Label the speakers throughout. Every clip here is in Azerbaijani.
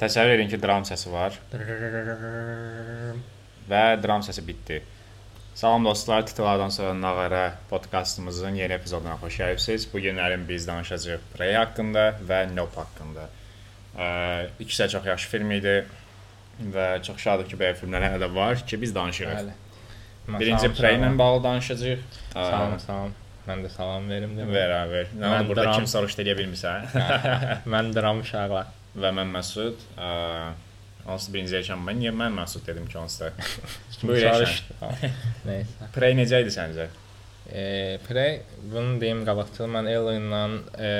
Speaker 1: Təsəvvür edin ki, dram səsi var və dram səsi bitdi. Salam dostlar, titulardan sonra Nağara podkastımızın yeni epizoduna xoş gəlibsiniz. Bu günlərin biz danışacağıq Prey haqqında və Nope haqqında. İkisi də çox yaxşı film idi və çox şadıq ki, belə filmlər hələ də var ki, biz danışırıq.
Speaker 2: Bəli.
Speaker 1: Birinci Prey ilə bağlı danışacağıq.
Speaker 2: Salam, salam. Mən də salam verim demək.
Speaker 1: Ver, ver. Nə oldu burada
Speaker 2: dram-
Speaker 1: kim soruşdu eləyə bilmirsən?
Speaker 2: Mən dram uşaqlar.
Speaker 1: Və mən Məsud. Onsuz birinci yaşam mən niyə mən Məsud dedim ki, da. Buyur Yaşar.
Speaker 2: Nəysə.
Speaker 1: Prey necə idi səncə?
Speaker 2: E, Prey, bunu deyim qabaqcıl. Mən Alien-la e,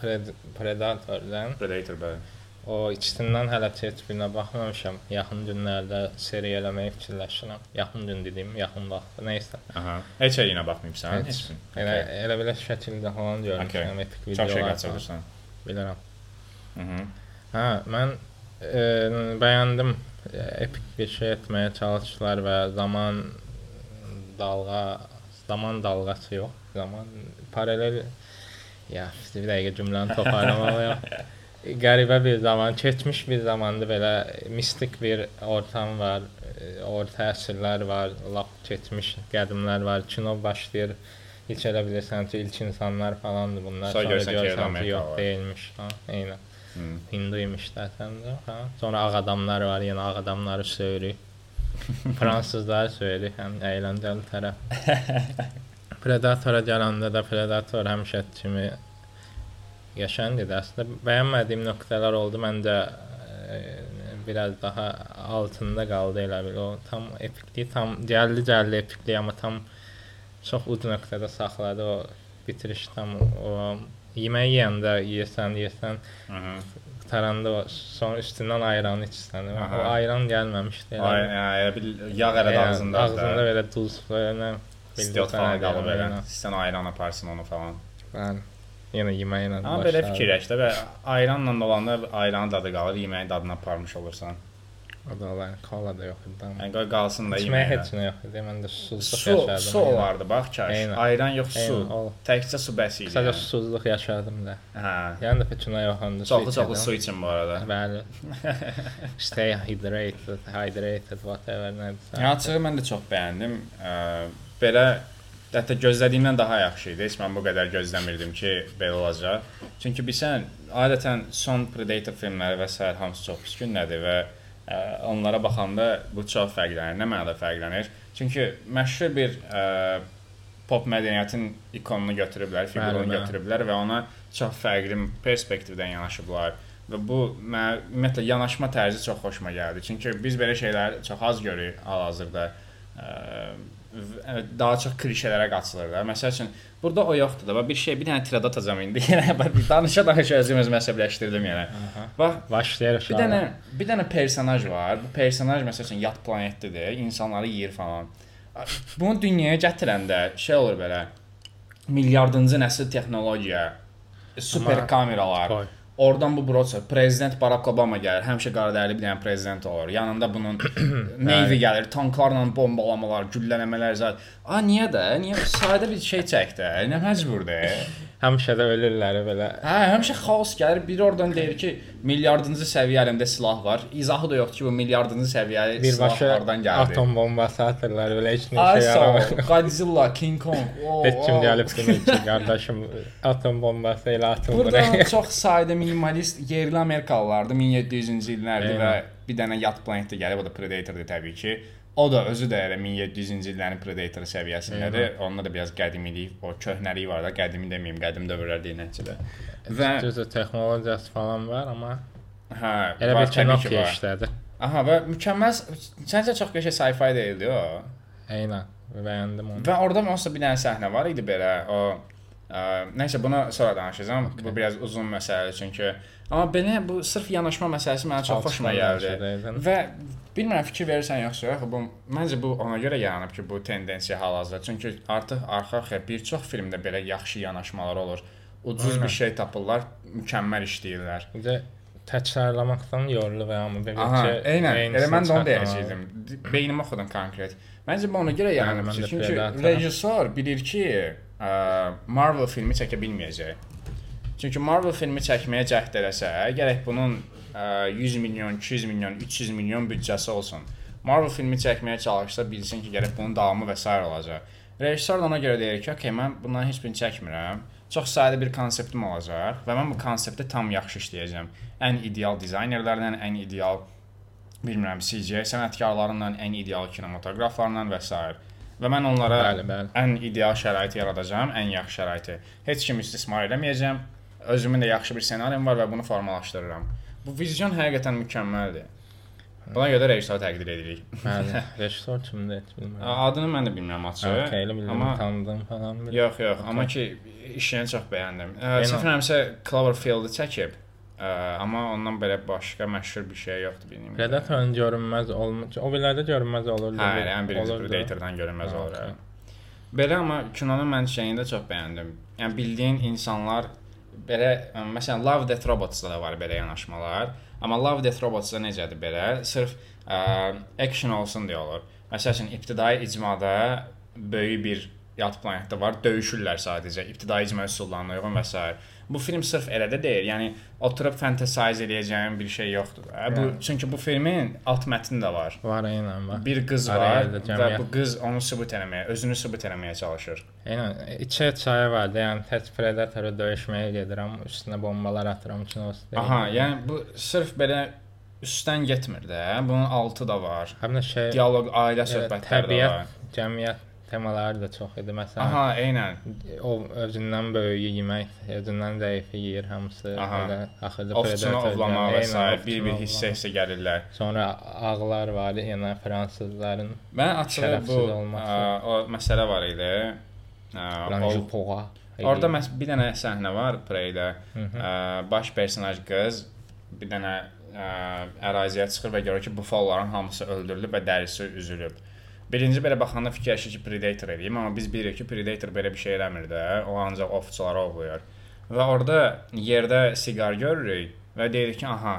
Speaker 2: Pred Predator-dan
Speaker 1: Predator bəli.
Speaker 2: o ikisindən hələ heç birinə baxmamışam. Yaxın günlərdə seriya eləməyi fikirləşirəm. Yaxın gün dediyim, yaxın vaxt. Nəysə.
Speaker 1: Aha. Heç eləyinə baxmıyıbsan?
Speaker 2: Heç.
Speaker 1: Heç.
Speaker 2: Elə elə belə şəkildə falan görmüşəm,
Speaker 1: Okay.
Speaker 2: epik
Speaker 1: Çox şey
Speaker 2: videolar.
Speaker 1: qaçırırsan.
Speaker 2: Bilirəm.
Speaker 1: Mhm.
Speaker 2: Hə, mən e, bəyəndim. E, epik bir şey etməyə çalışdılar və zaman dalğa, zaman dalğası yox, zaman paralel ya, bir dəqiqə cümləni toparlamalıyam. Qəribə bir zaman, keçmiş bir zamanda belə mistik bir ortam var, e, orta əsrlər var, lap keçmiş qədimlər var. Kino başlayır. Heç elə bilirsən ki, ilk insanlar falandır bunlar.
Speaker 1: Sonra görürsən ki,
Speaker 2: görürsən
Speaker 1: Amerika
Speaker 2: yox
Speaker 1: var.
Speaker 2: deyilmiş. Ha, eynən.
Speaker 1: Hı.
Speaker 2: Hinduymuş zaten de. Ha. Sonra ağ adamlar var, yine ağ adamları söylüyor. Fransızlar söylüyor, hem eğlenceli taraf. Predator'a gələndə də Predator həmişə kimi yaşandı da aslında bəyənmədiyim nöqtələr oldu. Məncə e, biraz daha altında qaldı elə bil. O tam epikliyi tam gəldi gəldi epikliyi amma tam çox uc nöqtədə saxladı o bitiriş tam o yemək yeyəndə yeyəsən, yeyəsən
Speaker 1: Mhm.
Speaker 2: qutaranda o son üstündən ayran içsən. O
Speaker 1: Aha.
Speaker 2: ayran gəlməmişdi.
Speaker 1: Ay, ay, bir yağ elə
Speaker 2: Yəni,
Speaker 1: ağzında.
Speaker 2: Ağzında belə duz belə
Speaker 1: istiot falan qalıb.
Speaker 2: Aynen.
Speaker 1: Sən ayran aparsın onu falan.
Speaker 2: Bəli. Yenə yeməklə.
Speaker 1: Amma belə fikirləş də və ayranla olanda ayranın dadı qalır, yeməyin dadını aparmış olursan.
Speaker 2: O da olar. Kola da yox idi.
Speaker 1: Yəni qalsın da yeməyə.
Speaker 2: heç nə yox idi. Mən də susuzluq
Speaker 1: Su,
Speaker 2: yaşadım.
Speaker 1: su olardı bax.
Speaker 2: Eynən.
Speaker 1: Ayran yox, su.
Speaker 2: Eynən, o.
Speaker 1: Təkcə su bəs idi.
Speaker 2: Qısaca
Speaker 1: yəni.
Speaker 2: susuzluq yaşadım da.
Speaker 1: Hə.
Speaker 2: Yəni də heç nə yox onda.
Speaker 1: Çoxlu çoxlu su için bu arada.
Speaker 2: Bəli. Stay hydrated, hydrated, whatever nədirsə.
Speaker 1: Yəni açığı mən də çox bəyəndim. Belə hətta gözlədiyimdən daha yaxşı idi. Heç mən bu qədər gözləmirdim ki, belə olacaq. Çünki bilsən, adətən son Predator filmləri və s. hamısı çox pis gündədir və ə, onlara baxanda bu çox fərqlənir. Nə mənada fərqlənir? Çünki məşhur bir ə, pop mədəniyyətin ikonunu götürüblər,
Speaker 2: bəli.
Speaker 1: götürüblər və ona çox fərqli perspektivdən yanaşıblar. Və bu mənə ümumiyyətlə yanaşma tərzi çox xoşuma gəldi. Çünki biz belə şeyləri çox az görürük hal-hazırda. Daha çox klişelərə qaçılır da. Məsəl üçün burada o yoxdur da. Bax, Bir şey, bir dənə tirad atacağam indi. Yenə bax, danışa danışa özüm özümü əsəbləşdirdim yenə.
Speaker 2: Aha.
Speaker 1: Bax,
Speaker 2: Başlayır
Speaker 1: bir dənə bir dənə personaj var. Bu personaj məsəl üçün yad planetdədir, insanları yeyir falan. Bunu dünyaya gətirəndə şey olur belə milyardıncı nəsil texnologiya, super kameralar.
Speaker 2: Qoy.
Speaker 1: Oradan bu broça prezident Barack Obama gəlir. Həmişə qaradərili bir dənə prezident olur. Yanında bunun Navy gəlir, tanklarla bombalamalar, güllələmələr zət. A niyə də? Niyə sadə bir şey çək də? Nə məcburdur?
Speaker 2: Həmişə də ölürlər belə.
Speaker 1: Hə, həmişə xaos gəlir. Biri oradan deyir ki, milyardıncı səviyyə əlimdə silah var. İzahı da yoxdur ki, bu milyardıncı səviyyəli silahlardan gəldi.
Speaker 2: atom bombası atırlar belə heç nə şey yaramır.
Speaker 1: Godzilla, King Kong. Oo,
Speaker 2: Heç kim gəlib demir ki, qardaşım atom bombası ilə atın
Speaker 1: Burada
Speaker 2: buraya.
Speaker 1: çox sadə minimalist yerli Amerikalılardı 1700-cü illərdir və bir dənə yad planetdə gəlib, o da Predator-dur təbii ki. O da özü də elə 1700-cü illərin Predator səviyyəsindədir. Onda da biraz qədimilik, o köhnəliyi var da, qədimi deməyim, qədim dövrlər deyil nəticədə. Və
Speaker 2: Düzdür, texnologiyası falan var, amma
Speaker 1: hə,
Speaker 2: elə bir Nokia işlədi.
Speaker 1: Aha, və mükəmməl, səncə çox qəşəng sci-fi deyildi o?
Speaker 2: Eynən, bəyəndim onu.
Speaker 1: Və orada da bir dənə səhnə var idi belə, o ə, nəysə buna sonra danışacağam. Okay. Bu biraz uzun məsələdir çünki amma belə bu sırf yanaşma məsələsi mənə çox xoşuma gəldi. Və bilmirəm fikir verirsən yoxsa yox, bu məncə bu ona görə yaranıb ki, bu tendensiya hal-hazırda. Çünki artıq arxa-arxa bir çox filmdə belə yaxşı yanaşmalar olur. Ucuz
Speaker 2: Aynen.
Speaker 1: bir şey tapırlar, mükəmməl işləyirlər.
Speaker 2: Bir də təkrarlamaqdan yorulur və amma
Speaker 1: Aha,
Speaker 2: ki,
Speaker 1: eynən. Elə mən də onu deyəcəydim. Beynimə oxudum konkret. Məncə bu ona görə yaranıb çünki rejissor bilir ki, Marvel filmi çəkə bilməyəcək. Çünki Marvel filmi çəkməyə cəhd eləsə, gərək bunun ə, 100 milyon, 200 milyon, 300 milyon büdcəsi olsun. Marvel filmi çəkməyə çalışsa bilsin ki, gərək bunun davamı və s. olacaq. Rejissor ona görə deyir ki, "Okay, mən bunların heç birini çəkmirəm. Çox sadə bir konseptim olacaq və mən bu konsepti tam yaxşı işləyəcəm. Ən ideal dizaynerlərlə, ən ideal bilmirəm, CGI sənətkarlarından, ən ideal kinematograflarla və s. Və mən onlara
Speaker 2: Bəli, bəli.
Speaker 1: ən ideal şəraiti yaradacağam, ən yaxşı şəraiti. Heç kim istismar eləməyəcəm. Özümün də yaxşı bir ssenarim var və bunu formalaşdırıram. Bu vizyon həqiqətən mükəmməldir. Buna görə də rejissoru təqdir edirik.
Speaker 2: Bəli. Rejissor kimdir? Bilmirəm.
Speaker 1: Adını mən də bilmirəm açığı.
Speaker 2: Okay, elə bilirəm,
Speaker 1: Amma
Speaker 2: tanıdım falan. bilirəm.
Speaker 1: yox, yox, amma ki işini çox bəyəndim. Ə,
Speaker 2: Eynən.
Speaker 1: Səhv eləmirəmsə Cloverfield-i çəkib. Ə, amma ondan belə başqa məşhur bir şey yoxdur benim.
Speaker 2: Predatorun görünməz olmuş. O bilərdə görünməz olurdu.
Speaker 1: Hə, ən birinci. Predator-dan görünməz olur.
Speaker 2: okey.
Speaker 1: hə. Belə amma kinonun mən şeyini də çox bəyəndim. Yəni bildiyin insanlar belə məsələn Love Death Robots-da da var belə yanaşmalar. Amma Love Death Robots-da necədir belə? Sırf ə, action olsun deyə olur. Məsələn, ibtidai icmada böyük bir yad planetdə var, döyüşürlər sadəcə. İbtidai icma üsullarına uyğun və s. Bu film sırf elə də deyil. Yəni oturub fantasize eləyəcəyim bir şey yoxdur. da. Bu
Speaker 2: Yəni.
Speaker 1: çünki bu filmin alt mətni də var.
Speaker 2: Var eynən var.
Speaker 1: Bir qız var
Speaker 2: da
Speaker 1: və bu qız onu sübut eləməyə, özünü sübut eləməyə çalışır.
Speaker 2: Eynən içə çayı vardı. Yəni tək Predatoru döyüşməyə gedirəm, üstünə bombalar atıram üçün o.
Speaker 1: Aha, yəni bu sırf belə üstdən getmir də. Bunun altı da var.
Speaker 2: Həm də şey
Speaker 1: Dialoq, ailə
Speaker 2: elə
Speaker 1: söhbətləri də
Speaker 2: təbiət,
Speaker 1: var.
Speaker 2: cəmiyyət temaları da çox idi. Məsələn,
Speaker 1: Aha, eynən.
Speaker 2: o özündən böyüyü yemək, özündən zəifi yeyir hamısı.
Speaker 1: Aha.
Speaker 2: Elə axırda Predator
Speaker 1: ovlamaq
Speaker 2: gəldi.
Speaker 1: və s. Bir-bir hissə-hissə gəlirlər.
Speaker 2: Sonra ağlar var, yəni fransızların
Speaker 1: Mən açığı bu ə, o məsələ var idi. Ə,
Speaker 2: Range
Speaker 1: o-
Speaker 2: Poğa.
Speaker 1: Orada məs bir dənə səhnə var Prey-də.
Speaker 2: Hı -hı.
Speaker 1: Baş personaj qız bir dənə ə, əraziyə çıxır və görür ki, bufalların hamısı öldürülüb və dərisi üzülüb. Birinci belə baxanda fikirləşir ki, Predator eləyim, amma biz bilirik ki, Predator belə bir şey eləmir də. O ancaq ovçuları ovlayır. Və orada yerdə siqar görürük və deyirik ki, aha,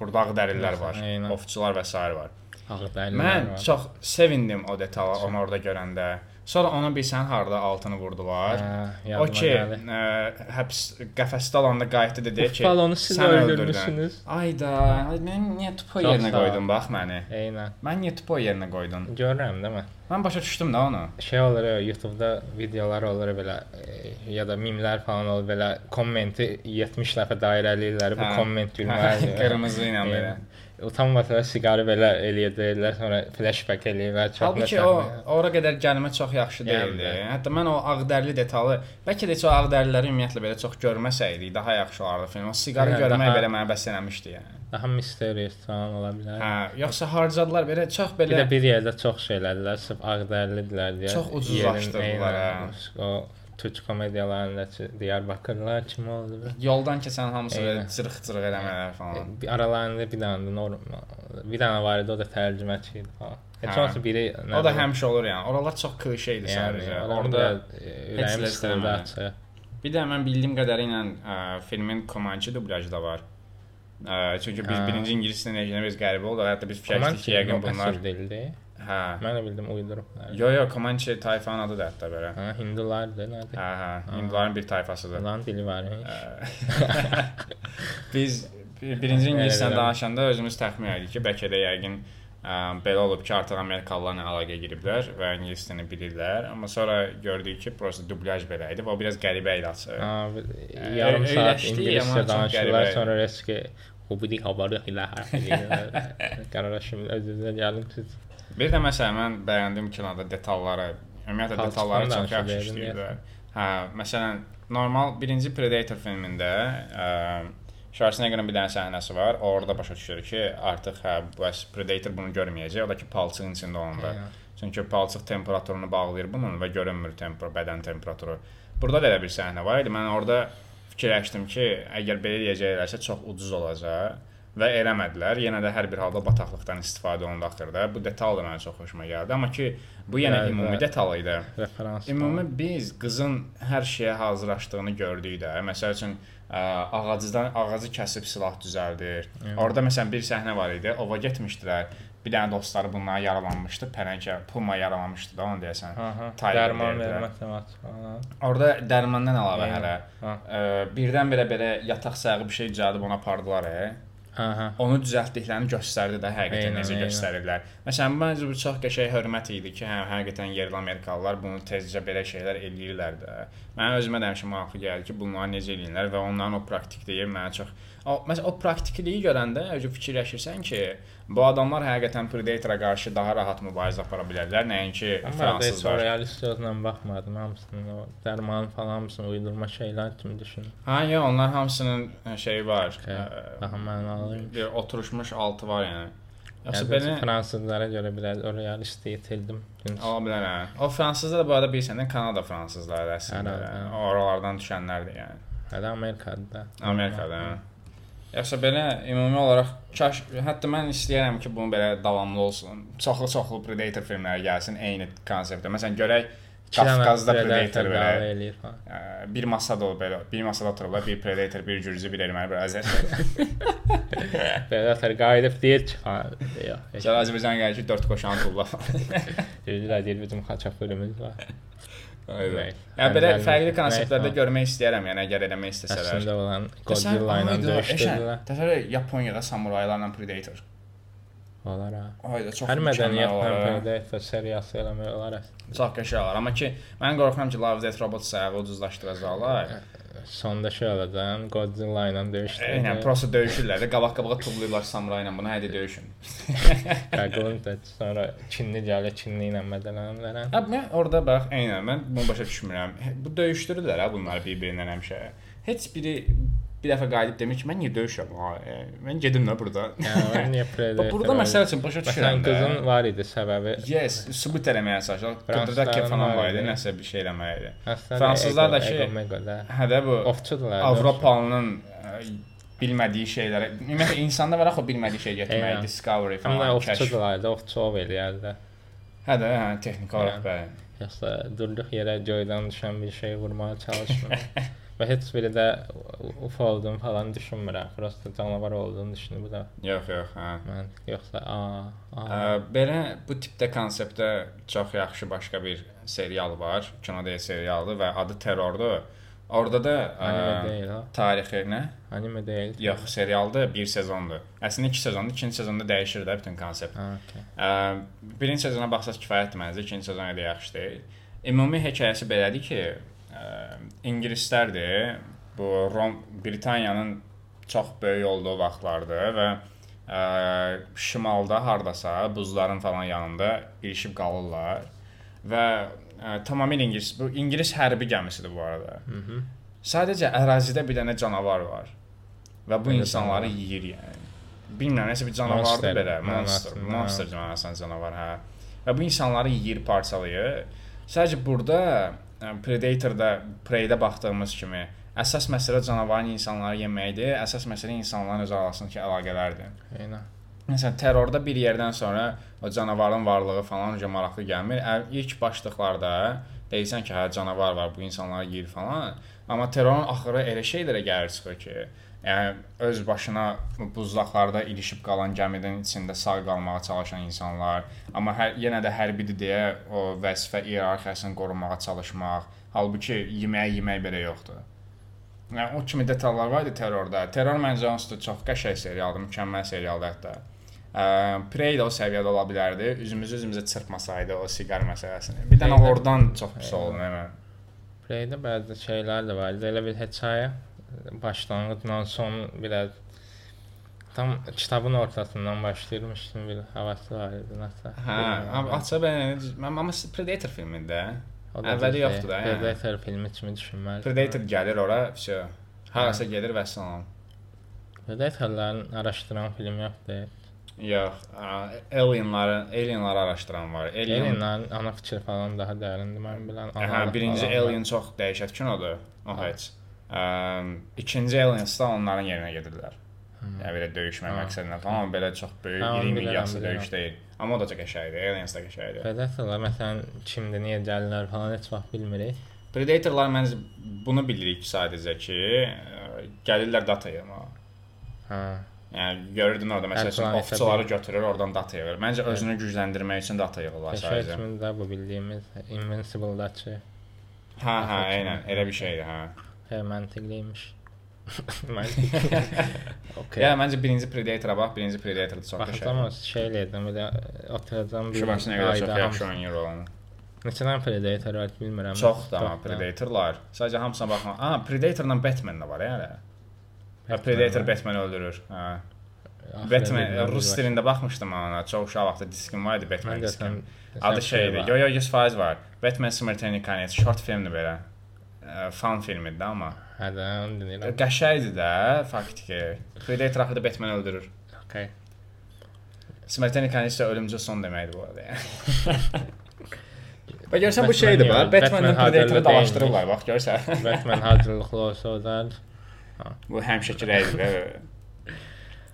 Speaker 1: burada ağ dərilər var,
Speaker 2: Eynən.
Speaker 1: ovçular və s. var.
Speaker 2: Ağdərlər
Speaker 1: Mən
Speaker 2: var.
Speaker 1: çox sevindim o detala onu orada görəndə. Sonra onu bilsən harda altını vurdular.
Speaker 2: Hə,
Speaker 1: O
Speaker 2: yadıma
Speaker 1: ki,
Speaker 2: gəldi.
Speaker 1: ə, həbs qəfəsdə olanda qayıtdı dedi ki,
Speaker 2: Balonu siz öldürmüsünüz.
Speaker 1: Ayda, ay, mən niyə tupo yerinə qoydun bax məni?
Speaker 2: Eynən.
Speaker 1: Mən niyə tupo yerinə qoydun?
Speaker 2: Görürəm də mən.
Speaker 1: Mən başa düşdüm də onu.
Speaker 2: Şey olur, ya, YouTube-da videolar olur belə e, ya da mimlər falan olur belə kommenti 70 dəfə dairələyirlər bu
Speaker 1: Hə.
Speaker 2: komment gülməlidir.
Speaker 1: Qırmızı ilə belə.
Speaker 2: Utanmasa siqarı belə eləyəcəklər, sonra flashback eləyirlər. Çox
Speaker 1: Halbuki o ora qədər gəlmə çox yaxşı
Speaker 2: Yəni
Speaker 1: deyildi.
Speaker 2: də.
Speaker 1: Hətta mən o ağdərli detalı, bəlkə də heç o ağdərliləri ümumiyyətlə belə çox görməsəydik daha yaxşı olardı film. O siqarı
Speaker 2: Yəni,
Speaker 1: görmək
Speaker 2: daha-
Speaker 1: belə mənə bəs eləmişdi yəni.
Speaker 2: daha mysterious falan ola bilər.
Speaker 1: Hə, yoxsa harcadılar belə çox
Speaker 2: Bir
Speaker 1: belə
Speaker 2: də bir yerdə çox şey elədilər, sırf ağdərlidirlər deyə.
Speaker 1: Çox ucuzlaşdırdılar, hə.
Speaker 2: O türk komediyalarındakı Diyarbakırlar kim oldu
Speaker 1: yoldan keçən hamısı belə cırıq-cırıq eləmələr falan.
Speaker 2: Bir aralarında bir dənə də normal, bir dənə var idi, o da tərcüməçi idi falan. Heç
Speaker 1: Hə.
Speaker 2: olmasa biri
Speaker 1: O da həmişə olur yəni. Oralar çox klişe idi sadəcə.
Speaker 2: orada
Speaker 1: Orada
Speaker 2: ürəyim açıq.
Speaker 1: bir də mən bildiyim qədərilə ə, filmin Comanche dublyajı da var. Ə, çünki biz birinci ingilis dilində eşidəmiz qəribə oldu. Hətta biz fikirləşdik
Speaker 2: Komançı
Speaker 1: ki, yəqin bunlar
Speaker 2: dildir.
Speaker 1: Hə.
Speaker 2: Mən də bildim uydurublar.
Speaker 1: Yo yo Comanche tayfanın adı da hətta belə.
Speaker 2: Ha, hindulardır, nədir?
Speaker 1: Hə hə, Hindlilərin bir tayfasıdır.
Speaker 2: Lan dili var.
Speaker 1: biz bir- birinci
Speaker 2: elə.
Speaker 1: danışanda özümüz təxmin edirik ki, bəlkə də yəqin ə, belə olub ki, artıq Amerikalılarla əlaqə giriblər və ingilis dilini bilirlər. Amma sonra gördük ki, prosta dublyaj belə idi və o biraz qəribə idi açığı.
Speaker 2: Ha, bir- yarım
Speaker 1: Ö-
Speaker 2: saat ingiliscə
Speaker 1: qəribə.
Speaker 2: sonra reski Hubidi habarı ilə hər Qərara şimdi özünüzə gəlin siz.
Speaker 1: Bir də məsələn mən bəyəndim kinoda detalları, ümumiyyətlə
Speaker 2: Palçıqdan
Speaker 1: detalları çox yaxşı işləyirlər. Hə, məsələn, normal birinci Predator filmində ə, Schwarzeneggerin bir dənə səhnəsi var. Orada başa düşür ki, artıq hə, bəs Predator bunu görməyəcək. O da ki, palçığın içində olanda.
Speaker 2: Eynən.
Speaker 1: Çünki palçıq temperaturunu bağlayır bunun və görünmür tempor, bədən temperaturu. Burada da elə bir səhnə var idi. Mən orada fikirləşdim ki, əgər belə eləyəcəklərsə çox ucuz olacaq və eləmədilər. Yenə də hər bir halda bataqlıqdan istifadə olundu axırda. Bu detal da mənə çox xoşuma gəldi. Amma ki, bu yenə
Speaker 2: Bəli,
Speaker 1: ümumi detal idi.
Speaker 2: Referans.
Speaker 1: Ümumi biz qızın hər şeyə hazırlaşdığını gördük də. Məsəl üçün ə, ağacdan ağacı kəsib silah düzəldir.
Speaker 2: Evet.
Speaker 1: Orada məsələn bir səhnə var idi. Ova getmişdilər. Bir dənə dostları bunlara yaralanmışdı. Pələngə puma yaralamışdı da onu deyəsən.
Speaker 2: Dərman
Speaker 1: deyirlər.
Speaker 2: vermə teması falan.
Speaker 1: Orada dərmandan əlavə
Speaker 2: Eynən.
Speaker 1: hələ birdən-birə belə yataq sayağı bir şey düzəldib ona apardılar. E.
Speaker 2: Aha.
Speaker 1: onu düzəltdiklərini göstərdi də həqiqətən
Speaker 2: Eynən,
Speaker 1: necə
Speaker 2: eynən.
Speaker 1: göstərirlər. Məsələn, məncə bu çox qəşəng hörmət idi ki, hə, həqiqətən yerli Amerikalılar bunu tezcə belə şeylər eləyirlər də. Mənə özümə də həmişə maraqlı gəldi ki, bunları necə eləyirlər və onların o praktikliyi mənə çox o məsələn o praktikliyi görəndə fikirləşirsən ki, bu adamlar həqiqətən Predator-a qarşı daha rahat mübarizə apara bilərlər, nəinki
Speaker 2: Amma
Speaker 1: fransızlar.
Speaker 2: realist gözlə baxmadım hamısını o dərman falan hamısını uydurma şeylər kimi düşündüm.
Speaker 1: Ha, ya onlar hamısının ə, şeyi var.
Speaker 2: Hə,
Speaker 1: ə,
Speaker 2: Daha mənalı.
Speaker 1: bir oturmuş altı var yəni. Yoxsa belə
Speaker 2: fransızlara görə biraz o realist itildim. Gün
Speaker 1: Ola bilər hə. O fransızlar da bu arada bilirsən də Kanada fransızları əslində.
Speaker 2: Hə, hə.
Speaker 1: Oralardan düşənlərdir yəni.
Speaker 2: hələ Amerikada da.
Speaker 1: Amerikada. hə. Yoxsa belə ümumi olaraq kaş hətta mən istəyirəm ki, bunu belə davamlı olsun. Çoxlu-çoxlu Predator filmləri gəlsin eyni konseptdə. Məsələn, görək Qafqazda
Speaker 2: Predator
Speaker 1: belə
Speaker 2: eləyir falan.
Speaker 1: bir masada olur belə. Bir masada otururlar, bir Predator, bir gürcü, bir erməni, bir azər.
Speaker 2: Predator qayıdıb deyir ki, ha, yox.
Speaker 1: Azərbaycan gəlir ki, 4 qoşan tulla.
Speaker 2: Dedilər deyir bizim xaçapürümüz var.
Speaker 1: Aynen. Yəni belə fərqli konseptlərdə görmək istəyirəm, yəni əgər eləmək istəsələr.
Speaker 2: Əslində olan Godzilla ilə döyüşdürdülər.
Speaker 1: Təsəvvür Yaponiyada samuraylarla Predator.
Speaker 2: Olar ha.
Speaker 1: Ayda çox
Speaker 2: Hər mədəniyyətlə. Predator seriyası eləmək olar.
Speaker 1: Çox qəşəng olar, amma ki mən qorxuram ki Love Death Robot sayağı ucuzlaşdıracaqlar.
Speaker 2: Sonda şey olacaq, Godzilla ilə
Speaker 1: Eynən
Speaker 2: döyüşdürdülər.
Speaker 1: prosta döyüşürlər də qabaq-qabağa tullayırlar samuray ilə bunu hədə döyüşün.
Speaker 2: Qəqulun da sonra Çinli gəlir, Çinli ilə mədələnirlər.
Speaker 1: Hə mən orada bax, eynən mən bunu başa düşmürəm. Bu döyüşdürürlər ha bunlar bir-birindən həmişə. Heç biri bir dəfə qayıdıb demir ki, mən niyə döyüşürəm? Ha, e, mən gedim də burada.
Speaker 2: Yəni niyə?
Speaker 1: Bax burada məsəl üçün başa düşürəm də.
Speaker 2: qızın var idi səbəbi.
Speaker 1: Yes, sübut eləməyə çalışır. Qıdırda falan
Speaker 2: var
Speaker 1: idi, nəsə bir şey eləmək idi. Fransızlar da ki-. Hə də bu
Speaker 2: Ovçudular.
Speaker 1: Avropalının ə, bilmədiyi şeylərə, ümumiyyətlə insanda var axı bilmədiyi şey
Speaker 2: Eynən.
Speaker 1: discovery falan, kəşf.
Speaker 2: ovçudular da, ovçu ov eləyərdi.
Speaker 1: Hə də, hə, texniki olaraq
Speaker 2: Eynən.
Speaker 1: bəli.
Speaker 2: Yoxsa durduq yerə göydən düşən bir şey vurmağa çalışmır. Və heç biri də UFO olduğunu falan düşünmürəm. Prosta canavar olduğunu düşünür bu da.
Speaker 1: Yox, yox, hə.
Speaker 2: Mən yoxsa a, a.
Speaker 1: Ə, belə bu tipdə konseptdə çox yaxşı başqa bir serial var. Kinoda serialdır və adı Terrordur. Orada da
Speaker 2: Anime
Speaker 1: ə,
Speaker 2: deyil ha.
Speaker 1: tarixi nə?
Speaker 2: Anime deyil.
Speaker 1: Yox, serialdır, bir sezondur. Əslində 2 sezondur, ikinci sezonda dəyişir də bütün konsept.
Speaker 2: Ha, okay.
Speaker 1: Ə, birinci sezona baxsaz kifayətdir məncə, ikinci sezon elə yaxşı deyil. Ümumi hekayəsi belədir ki, ə, ingilislərdir. Bu Rom Britaniyanın çox böyük olduğu vaxtlardır və ə, şimalda hardasa buzların falan yanında ilişib qalırlar və ə, tamamilə ingilis bu ingilis hərbi gəmisidir bu arada.
Speaker 2: Mhm.
Speaker 1: Sadəcə ərazidə bir dənə canavar var və bu
Speaker 2: Belə
Speaker 1: insanları
Speaker 2: canavar.
Speaker 1: yeyir yəni. Bilmirəm, nəsə bir canavardır
Speaker 2: Monster,
Speaker 1: belə, monster,
Speaker 2: mənasında,
Speaker 1: monster canavarsan canavar, hə. Və bu insanları yeyir, parçalayır. Sadəcə burada Predator-da, Prey-də baxdığımız kimi əsas məsələ canavarın insanları yeməkdir, əsas məsələ insanların öz arasındakı əlaqələrdir.
Speaker 2: Eynən.
Speaker 1: Məsələn, terrorda bir yerdən sonra o canavarın varlığı falan necə maraqlı gəlmir. İlk başlıqlarda deyirsən ki, hə canavar var, bu insanları yeyir falan. Amma terrorun axırı elə şeylərə gəlir çıxır ki, yəni öz başına buzlaqlarda ilişib qalan gəminin içində sağ qalmağa çalışan insanlar, amma hər yenə də hərbidir deyə o vəzifə iyerarxiyasını qorumağa çalışmaq, halbuki yemək yemək belə yoxdur. Yəni o kimi detallar var idi terrorda. Terror da çox qəşəng serialdır, mükəmməl serialdır hətta. Prey də o səviyyədə ola bilərdi. Üzümüzü üzümüzə çırpmasaydı o siqar məsələsini. Bir dənə oradan çox pis oldu nə?
Speaker 2: Preydə bəzi şeylər də var. Elə bir hekayə başlanğıcla son biraz tam kitabın ortasından başlayırmışdım bir havası var idi nəsə.
Speaker 1: Hə, aça bəyən mən amma Predator filmində əvvəli yoxdur da,
Speaker 2: deyil.
Speaker 1: yəni.
Speaker 2: Predator filmi kimi düşünməli.
Speaker 1: Predator gəlir ora, vəsə harasa gedir və salam.
Speaker 2: Predatorların araşdıran film yoxdur.
Speaker 1: Yox, ə, alienları, araşdıran var. Alien,
Speaker 2: Alienların ana fikir falan daha dərindir mən bilən.
Speaker 1: hə, birinci. Alien çox dəhşət kinodur. O
Speaker 2: Ha.
Speaker 1: heç. Ə, ikinci Aliens da onların yerinə gedirlər.
Speaker 2: Hmm.
Speaker 1: Yəni belə döyüşmə
Speaker 2: Ha.
Speaker 1: məqsədi ilə falan belə çox böyük
Speaker 2: Ha, onu
Speaker 1: 20
Speaker 2: bilirəm,
Speaker 1: milyaslı
Speaker 2: bilirəm.
Speaker 1: döyüş deyil. Amma o da çox qəşəngdir. Aliens da qəşəngdir.
Speaker 2: Predatorlar məsələn kimdir, niyə gəlirlər falan heç vaxt bilmirik.
Speaker 1: Predatorlar məncə bunu bilirik sadəcə ki, ə, gəlirlər data yığmağa.
Speaker 2: Hə.
Speaker 1: Yəni görürdün orada məsələn ovçuları götürür, oradan data yığır. Məncə özünü gücləndirmək üçün data yığırlar sadəcə.
Speaker 2: kimi də bu bildiyimiz Invincible-dakı
Speaker 1: Hə, hə, eynən, elə bir şeydir, hə.
Speaker 2: Hə məntiqliymiş. Mən okay.
Speaker 1: Ya məncə birinci Predator-a bax, birinci Predator çox
Speaker 2: Baxacağam
Speaker 1: qəşəngdir.
Speaker 2: şey eləyəcəm, belə oturacağam bir
Speaker 1: Şübhəsinə qədər çox yaxşı oynayır olanı.
Speaker 2: Neçə dənə Predator var bilmirəm.
Speaker 1: Çox da. Predatorlar. Sadəcə hamısına baxma. Aha, Predatorla Batman da var yəni. Ha, Predator
Speaker 2: var.
Speaker 1: Batman öldürür. Hə. Batman rus dilində baxmışdım ona. Çox uşaq vaxtı diskim var idi Batman
Speaker 2: də
Speaker 1: diskim. Adı
Speaker 2: şey var.
Speaker 1: Yo yo 100% var. Batman Konец short filmdir belə. Ə, Fan filmidir də amma.
Speaker 2: Hə də onu deyirəm.
Speaker 1: Qəşəngdir də faktiki. Predator axırda Batman öldürür.
Speaker 2: Okay.
Speaker 1: Smrtelnik Konец də ölümcül son deməkdir bu arada. yəni. Bax görsən bu şeydir bax.
Speaker 2: yox,
Speaker 1: Batmanla
Speaker 2: Batman
Speaker 1: Predator'ı dalaşdırırlar bax görsən.
Speaker 2: Batman hazırlıqlı olsa da
Speaker 1: Bu həmişəki rəydir.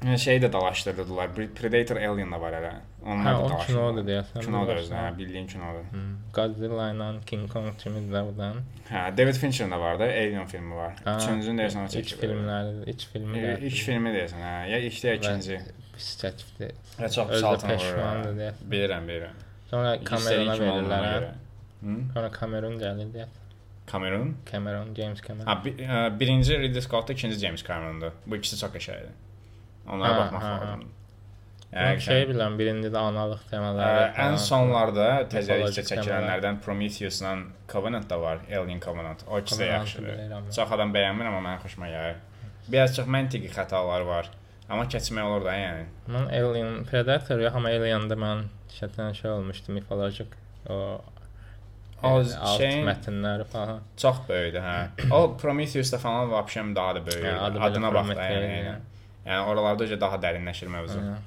Speaker 1: Yəni şeyi də dalaşdırdılar. Predator Alien da var hələ. Onlar
Speaker 2: Hə,
Speaker 1: da
Speaker 2: o kinodur deyəsən.
Speaker 1: Kinodur özü, hə, bildiyin kinodur.
Speaker 2: Hmm. Godzilla ilə King Kong kimi də buradan.
Speaker 1: Hə, David Fincher'ın da var da, Alien filmi var.
Speaker 2: Ha,
Speaker 1: Üçüncünü deyəsən o
Speaker 2: İlk
Speaker 1: çəkib.
Speaker 2: filmləri, ilk filmi
Speaker 1: E,
Speaker 2: də.
Speaker 1: İlk filmi deyəsən, hə, ya ilk ya ikinci.
Speaker 2: pis çəkibdi.
Speaker 1: Ya çox
Speaker 2: də
Speaker 1: hə.
Speaker 2: deyəsən.
Speaker 1: Bilirəm, bilirəm.
Speaker 2: Sonra Camerona verirlər. hə? Sonra Cameron gəlir deyə.
Speaker 1: Cameron.
Speaker 2: Cameron, James Cameron.
Speaker 1: Ha, bir, birinci Ridley Scott, ikinci James Cameron'dur. Bu ikisi çox qəşəngdir. Onlara
Speaker 2: Ha,
Speaker 1: baxmaq
Speaker 2: ha.
Speaker 1: lazımdır.
Speaker 2: Yəni şey bilirəm, birində də analıq temaları.
Speaker 1: Ə, ən sonlarda təzəlikcə çəkilənlərdən Prometheus-la Covenant da var, Alien Covenant. O ikisi də yaxşıdır. Çox adam bəyənmir, amma mənim xoşuma gəlir. Biraz çox məntiqi xətalar var. Amma keçmək olur da, yəni.
Speaker 2: Mən Alien Predator yox, amma Alien-də mən şətən şey olmuşdu, mifolojik o
Speaker 1: O
Speaker 2: yəni, alt
Speaker 1: şeyin-
Speaker 2: mətnləri falan.
Speaker 1: Çox böyükdür, hə. O Prometheus-da falan vəbşəm daha da böyük.
Speaker 2: Hə,
Speaker 1: Adına bax da, yəni.
Speaker 2: yəni.
Speaker 1: Yəni oralarda öcə daha dərinləşir mövzu.
Speaker 2: Hə.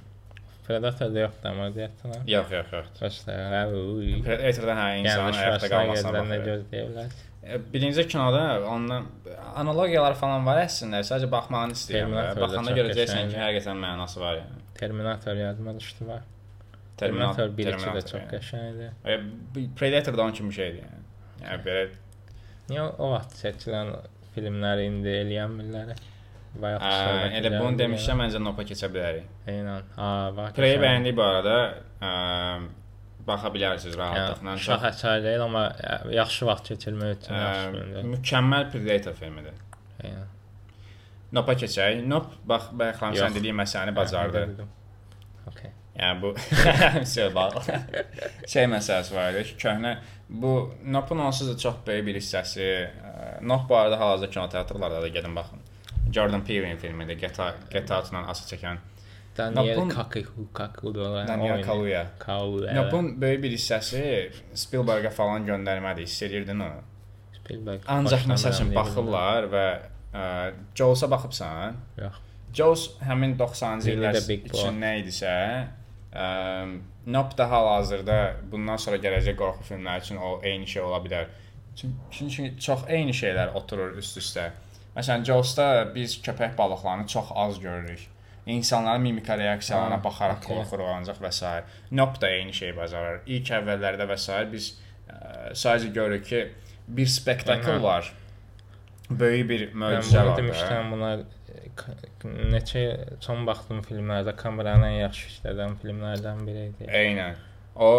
Speaker 2: Predator-da yoxdur amma deyəsən.
Speaker 1: Yox, yox, yox.
Speaker 2: Başda, hə, uy.
Speaker 1: Predator-da hə ayaqda
Speaker 2: şurasına
Speaker 1: qalmasına baxır.
Speaker 2: gözləyə bilər?
Speaker 1: E, Birinci kinoda ondan analogiyalar falan var əslində. Sadəcə baxmağını istəyirəm.
Speaker 2: Da
Speaker 1: Baxanda görəcəksən ki, həqiqətən mənası var yəni.
Speaker 2: Terminator yadıma düşdü var.
Speaker 1: Terminator
Speaker 2: Terminator 1 2 də çox.
Speaker 1: E, bu Predator da onun kimi şeydir yəni. Yəni belə
Speaker 2: Niyə o vaxt çəkilən filmləri indi eləyənmirlər? Bayaq
Speaker 1: ə,
Speaker 2: söhbət
Speaker 1: elə bunu
Speaker 2: edirdik,
Speaker 1: demişəm məncə Nopa keçə bilərik.
Speaker 2: Eynən. Ha, bax. Qəşəng.
Speaker 1: bəyəndik bu arada. Ə, baxa bilərsiniz rahatlıqla.
Speaker 2: Yəni,
Speaker 1: Çox
Speaker 2: şah əsər deyil, amma yaxşı vaxt keçirmək üçün yaxşı filmdir.
Speaker 1: mükəmməl Predator filmidir.
Speaker 2: Eynən.
Speaker 1: Nopa keçək. Nop bax bayaqlam sən
Speaker 2: Yox.
Speaker 1: dediyin məsələni bacardı.
Speaker 2: Okay.
Speaker 1: Yəni bu söz bağlı. şey məsələsi var idi ki, köhnə bu Nopun onsuz da çox böyük bir hissəsi. Nop bu arada hal-hazırda kinoteatrlarda da gedin baxın. Jordan Peele filmidir. GTA GTA-la asıl çəkən.
Speaker 2: Daniel
Speaker 1: Napun-
Speaker 2: Kaku Kaku da
Speaker 1: Daniel Kaluuya.
Speaker 2: Kaluuya.
Speaker 1: Nopun böyük bir hissəsi Spielbergə falan göndərmədir. Hiss edirdin onu.
Speaker 2: Spielberg.
Speaker 1: Ancaq məsəl üçün baxırlar və Jaws-a baxıbsan?
Speaker 2: Yox.
Speaker 1: Jaws həmin 90-cı
Speaker 2: Biri də
Speaker 1: illər üçün nə idisə, ə, Nope da hal-hazırda bundan sonra gələcək qorxu filmləri üçün o eyni şey ola bilər. Çünki, çünki çox eyni şeylər oturur üst-üstə. Məsələn, Jaws-da biz köpək balıqlarını çox az görürük. İnsanların mimika reaksiyalarına baxaraq
Speaker 2: okey.
Speaker 1: qorxuruq ancaq və s. Nope da eyni şeyi bacarır. İlk əvvəllərdə və s. biz ə, sadəcə görürük ki, bir spektakl var. Böyük bir möcüzə var. da.
Speaker 2: demişdən buna e, neçə son baxdığım filmlərdə kameranın ən yaxşı işlədən filmlərdən biri idi.
Speaker 1: Eynən. O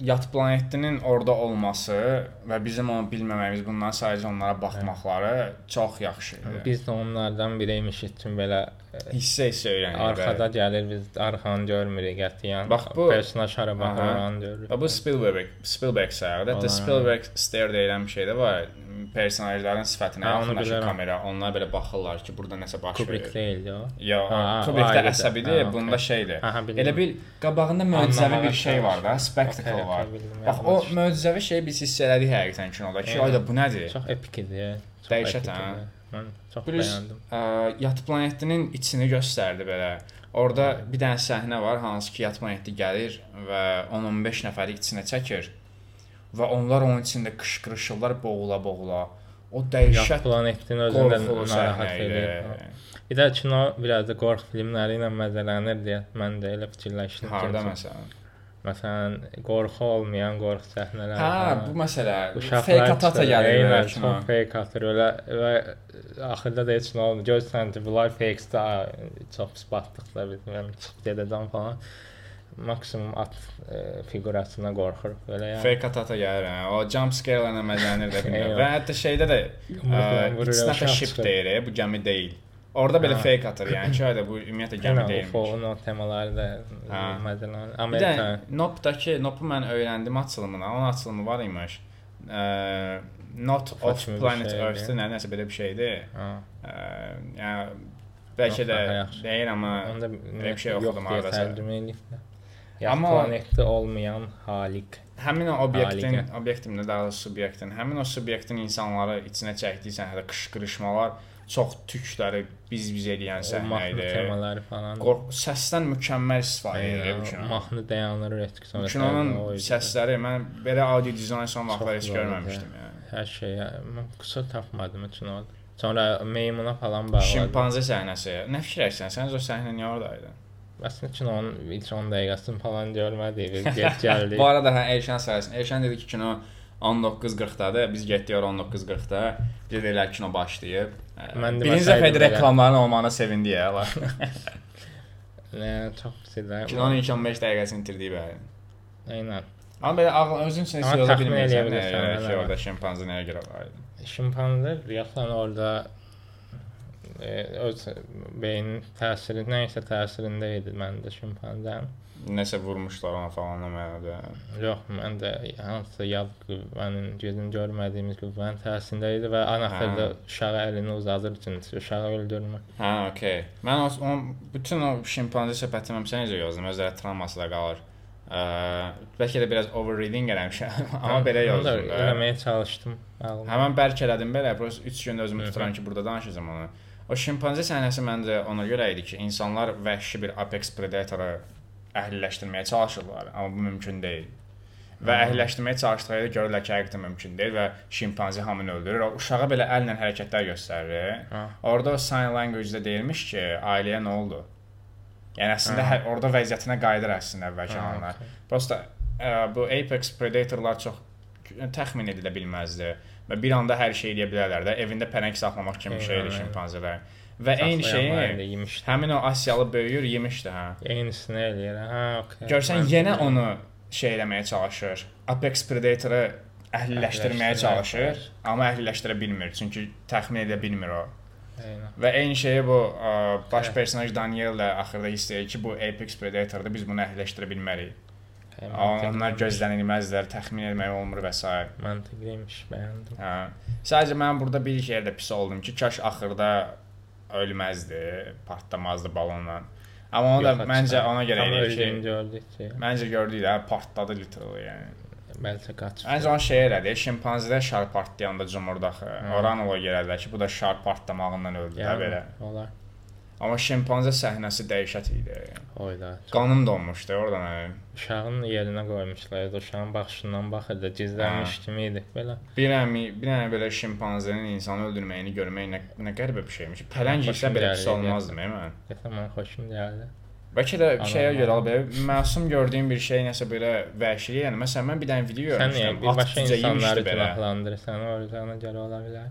Speaker 1: yat planetinin orada olması və bizim onu bilməməyimiz, bundan sadəcə onlara baxmaqları çox yaxşı idi.
Speaker 2: Biz də onlardan biriymişik üçün belə e,
Speaker 1: hissə hissə öyrənirik.
Speaker 2: Arxada gəlir biz arxanı görmürük qətiyyən.
Speaker 1: Bax bu-
Speaker 2: personaj hara baxır,
Speaker 1: Aha.
Speaker 2: oranı görürük.
Speaker 1: Və bu Spielberg, Spielberg sayılır. Hətta. Spielberg stare deyilən bir şey də var. Personajların sifətinə yaxınlaşır kamera. Onlar belə baxırlar ki, burada nəsə baş
Speaker 2: Kubrick
Speaker 1: verir.
Speaker 2: deyildi o.
Speaker 1: Ya,
Speaker 2: Ha,
Speaker 1: Kubrick
Speaker 2: o
Speaker 1: də
Speaker 2: ayrıdır.
Speaker 1: əsəbidir,
Speaker 2: Ha,
Speaker 1: bunda şeydir.
Speaker 2: Aha.
Speaker 1: Elə bil qabağında möcüzəvi bir şey var da, spektakl
Speaker 2: Okey,
Speaker 1: var.
Speaker 2: bildim,
Speaker 1: Bax o möcüzəvi şeyi biz hiss elədik həqiqətən kinoda ki,
Speaker 2: Eynən.
Speaker 1: ayda bu nədir?
Speaker 2: Çox epik idi.
Speaker 1: Dəhşət,
Speaker 2: idi. Mən çox
Speaker 1: Plus,
Speaker 2: bəyəndim.
Speaker 1: ə, yat planetinin içini göstərdi belə. Orada bir dənə səhnə var, hansı ki, yat planeti gəlir və 10-15 nəfəri içinə çəkir və onlar onun içində qışqırışırlar boğula-boğula. O dəhşət
Speaker 2: planetin özündə narahat edir. Bir də kino biraz da qorxu filmləri ilə məzələnir deyə mən də elə fikirləşdim. ki,
Speaker 1: Harda məsələn?
Speaker 2: Məsələn, qorxu olmayan qorxu səhnələri.
Speaker 1: Hə,
Speaker 2: falan.
Speaker 1: bu məsələ fake atata gəlir
Speaker 2: eynən. Çox fake atır elə və axırda da heç nə olmur. Görsən ki, bunlar fake da çox pis batdıqda bilmirəm, dedədən falan maksimum at e, fiqurasına qorxur belə yəni.
Speaker 1: Fake atata gəlir. hə. O jump scare-lərlə məzələnir də bilmirəm.
Speaker 2: Eyvah.
Speaker 1: Və hətta şeydə də
Speaker 2: Yumruqla
Speaker 1: ə,
Speaker 2: vurur,
Speaker 1: it's not a
Speaker 2: uşaq
Speaker 1: ship
Speaker 2: çıxır.
Speaker 1: deyir, e, bu gəmi deyil. Orada belə
Speaker 2: Ha.
Speaker 1: fake atır, yəni ki, ayda bu ümumiyyətlə gəmi
Speaker 2: Yəni
Speaker 1: deyilmiş.
Speaker 2: UFO-nun o temaları da
Speaker 1: Ha.
Speaker 2: məsələn
Speaker 1: Bir də
Speaker 2: Amerika
Speaker 1: Nopdakı, Nopu mən öyrəndim açılımını. Onun açılımı var imiş. Ə, Not
Speaker 2: UFO
Speaker 1: of
Speaker 2: kimi bir
Speaker 1: Planet
Speaker 2: şeydir.
Speaker 1: Earth-də nə nəsə belə bir şeydir.
Speaker 2: ha.
Speaker 1: Ə, yəni bəlkə də
Speaker 2: Yox, daha yaxşı.
Speaker 1: deyir amma
Speaker 2: Onda
Speaker 1: bir şey oxudum
Speaker 2: deyə
Speaker 1: hardasa.
Speaker 2: tərcümə eləyib.
Speaker 1: Amma-
Speaker 2: planetdə olmayan halik.
Speaker 1: həmin o obyektin,
Speaker 2: Halikə.
Speaker 1: obyektin də daha doğrusu subyektin, həmin o subyektin insanları içinə çəkdiyi səhnədə qışqırışmalar, çox tükləri biz-biz eləyən səhnə idi.
Speaker 2: temaları falan.
Speaker 1: Qorx səsdən mükəmməl istifadə edir bu kino.
Speaker 2: Mahnı dayanır sonra.
Speaker 1: Kinonun
Speaker 2: idi.
Speaker 1: səsləri mən belə audio dizayn son vaxtlar heç görməmişdim yəni.
Speaker 2: Hər şeyə mən qüsur tapmadım kinoda. Sonra meymuna falan bağladım.
Speaker 1: Şimpanze səhnəsi. Nə fikirləşsən? Sən o səhnə niyə oradaydı?
Speaker 2: Əslində kinonun ilk 10 dəqiqəsini falan görmədik. Biz get gəldik.
Speaker 1: Bu arada hə Elşən sayəsində. Elşən dedi ki, kino 19:40-dadır. Biz getdik ora 19:40-da. Bir deyirlər kino başlayıb.
Speaker 2: Mən
Speaker 1: Birinci
Speaker 2: deməsəydim
Speaker 1: dəfə reklamların olmağına sevindik ya.
Speaker 2: Nə çox pisdir.
Speaker 1: Kinonun ilk 15 dəqiqəsini itirdik bəli.
Speaker 2: Eynən.
Speaker 1: Amma belə ağıl özün üçün
Speaker 2: Amma
Speaker 1: yola bilmirsən orada şimpanze nəyə görə var idi.
Speaker 2: Şimpanzlar yaxın orada öz beynin təsiri nə isə təsirində idi məndə şimpanzan.
Speaker 1: Nəsə vurmuşlar ona falan məndə.
Speaker 2: Yox, mən də hansısa yad qüvvənin gözün görmədiyimiz qüvvənin təsirində idi və ən axırda
Speaker 1: Hə.
Speaker 2: uşağa əlini uzadır üçün uşağı öldürmür.
Speaker 1: Hə, okey. Mən o, o bütün o şimpanze söhbətini mən necə yazdım, özləri travması da qalır. Ə, bəlkə də biraz overreading eləmişəm, amma belə yazdım.
Speaker 2: Eləməyə çalışdım. ağlım.
Speaker 1: Həmən bərk elədim belə, prosta 3 gündə özümü tuturam ki, burada danışacağam onu. O şimpanze səhnəsi məncə ona görə idi ki, insanlar vəhşi bir apex predatoru əhliləşdirməyə çalışırlar, amma bu mümkün deyil. Və əhliləşdirməyə çalışdıqları görürlər ki, həqiqətən mümkün deyil və şimpanze hamını öldürür. O uşağa belə əllə hərəkətlər göstərir.
Speaker 2: Ha.
Speaker 1: Orada o sign language-də deyilmiş ki, ailəyə nə oldu? Yəni əslində hər, orada vəziyyətinə qayıdır əslində əvvəlki
Speaker 2: Ha,
Speaker 1: anlar.
Speaker 2: okey.
Speaker 1: Prosta ə, bu apex predatorlar çox təxmin edilə bilməzdi və bir anda hər şey edə bilərlər də. Evində pələng saxlamaq kimi bir
Speaker 2: Eynən, eynən.
Speaker 1: şimpanzelər. Və eyni şeyi həmin o Asiyalı böyüyür, yemişdi hə.
Speaker 2: Eynisini eləyir. Ha, okey.
Speaker 1: Görsən yenə onu şey eləməyə çalışır. Apex predatoru əhliləşdirməyə çalışır, amma əhliləşdirə bilmir, çünki təxmin edə bilmir o.
Speaker 2: Eynən.
Speaker 1: Və eyni şeyi bu ə, baş
Speaker 2: Hə.
Speaker 1: personaj Daniel də axırda hiss edir ki, bu Apex Predatordur, biz bunu əhliləşdirə bilmərik. Onlar gözlənilməzlər, təxmin etmək olmur və s.
Speaker 2: Məntiqliymiş, bəyəndim.
Speaker 1: Hə. Sadəcə mən burada bir yerdə pis oldum ki, kaş axırda ölməzdi, partlamazdı balonla. Amma onu da
Speaker 2: Yoxa
Speaker 1: məncə ona görə eləyir ki,
Speaker 2: gördük ki,
Speaker 1: məncə gördük də partladı literally yəni.
Speaker 2: bəlkə qaçdı.
Speaker 1: Məncə onu şey elədi, şimpanzedə şar partlayanda cumurdu axı. Oran o yerədilər ki, bu da şar partlamağından öldü də belə.
Speaker 2: Olar.
Speaker 1: Amma şimpanze səhnəsi dəhşət idi.
Speaker 2: Oyda.
Speaker 1: Qanım donmuşdu oradan. yəni.
Speaker 2: Uşağın yerinə qoymuşlar. Uşağın baxışından baxırdı, gizlənmiş
Speaker 1: Hə.
Speaker 2: kimi idi belə.
Speaker 1: Bir əmi, bir dənə belə şimpanzenin insanı öldürməyini görmək nə, nə qəribə bir şeymiş. Pələng isə belə pis olmazdı mən.
Speaker 2: Qəsəm mən xoşum gəldi.
Speaker 1: Bəlkə də şeyə
Speaker 2: Anladım.
Speaker 1: görə belə məsum gördüyüm bir şey nəsə belə vəhşilik, yəni məsələn mən bir dənə video
Speaker 2: Sən niyə
Speaker 1: görmüşdüm.
Speaker 2: birbaşa insanları günahlandırırsan, orada görə ola bilər.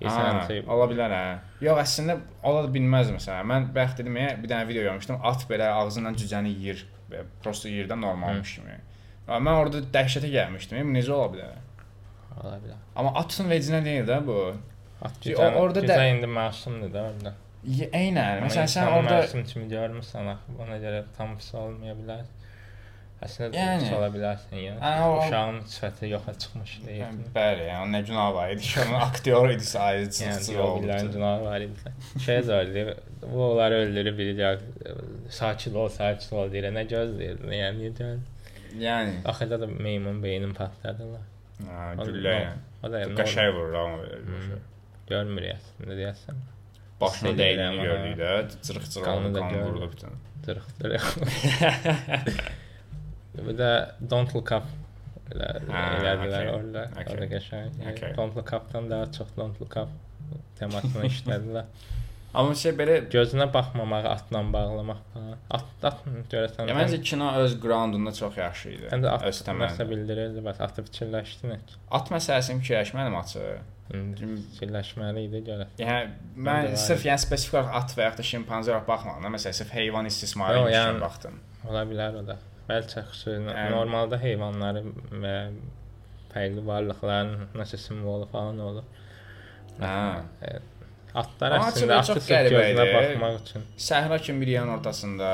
Speaker 2: İnsan şey,
Speaker 1: ola bilər hə. Yox, əslində ola bilməz məsələn. Mən bəxt dedim bir dənə video görmüşdüm. At belə ağzından cücəni yeyir. Belə prosta yeyir də normalmış kimi. Amma mən orada dəhşətə gəlmişdim. Bu necə ola bilər?
Speaker 2: ola bilər.
Speaker 1: Amma atın vecinə deyil də bu.
Speaker 2: At
Speaker 1: o- orada da-
Speaker 2: indi məsumdur da orada.
Speaker 1: Eynən. Məsələn sən orada
Speaker 2: məsum kimi görmüsən axı, ona görə tam pis olmaya bilər. Əslində
Speaker 1: Yəni.
Speaker 2: ola bilərsən yəni.
Speaker 1: Hə, o-
Speaker 2: Uşağın sifəti yoxa çıxmış deyil.
Speaker 1: Yəni, Bəli, yəni nə günahı var idi ki, onun aktyor idi sayıcı
Speaker 2: Yəni
Speaker 1: oldu.
Speaker 2: günahı var idi. Şey zərli, bu onları öldürüb biri gəl, sakin ol, sakin ol deyir. Nə gözləyir? Yəni niyə gəl?
Speaker 1: Yəni,
Speaker 2: Axırda da meymun beynin partladılar.
Speaker 1: ha,
Speaker 2: O-
Speaker 1: güllə yəni.
Speaker 2: O da yəni
Speaker 1: Qəşəng vurur amma belə. şey.
Speaker 2: görmür əslində deyəsən.
Speaker 1: Başına dəydiyini gördük də, cırıq-cırıq
Speaker 2: Qanı
Speaker 1: qan vurdu bütün.
Speaker 2: Dırıqdır. Bir də Don't Look Up elə
Speaker 1: Ha,
Speaker 2: elədilər
Speaker 1: okey,
Speaker 2: orada.
Speaker 1: okey.
Speaker 2: Orada qəşəng.
Speaker 1: Okey.
Speaker 2: Don't Look Up-dan daha çox Don't Look Up temasını işlədilər.
Speaker 1: Amma şey belə
Speaker 2: Gözünə baxmamağı atla bağlamaq falan. At, at görəsən.
Speaker 1: Ya məncə kino öz groundunda çox yaxşı idi.
Speaker 2: Məncə at
Speaker 1: öz təməlində.
Speaker 2: bildirirdi, bəs atı fikirləşdin.
Speaker 1: At məsələsini fikirləşmədim açı.
Speaker 2: Fikirləşməli idi görəsən.
Speaker 1: Yəni
Speaker 2: Mən də
Speaker 1: sırf yəni spesifik olaraq at və ya da şimpanze olaraq baxmadım. Məsələn, sırf heyvan istismarı üçün baxdım.
Speaker 2: Ola bilər o da. Bəlkə xüsusi
Speaker 1: Yəni-
Speaker 2: normalda heyvanları və fərqli varlıqların nəsə simvolu falan olur.
Speaker 1: Hə.
Speaker 2: Atlar əslində atı gözünə baxmaq üçün.
Speaker 1: Səhra kimi bir yerin ortasında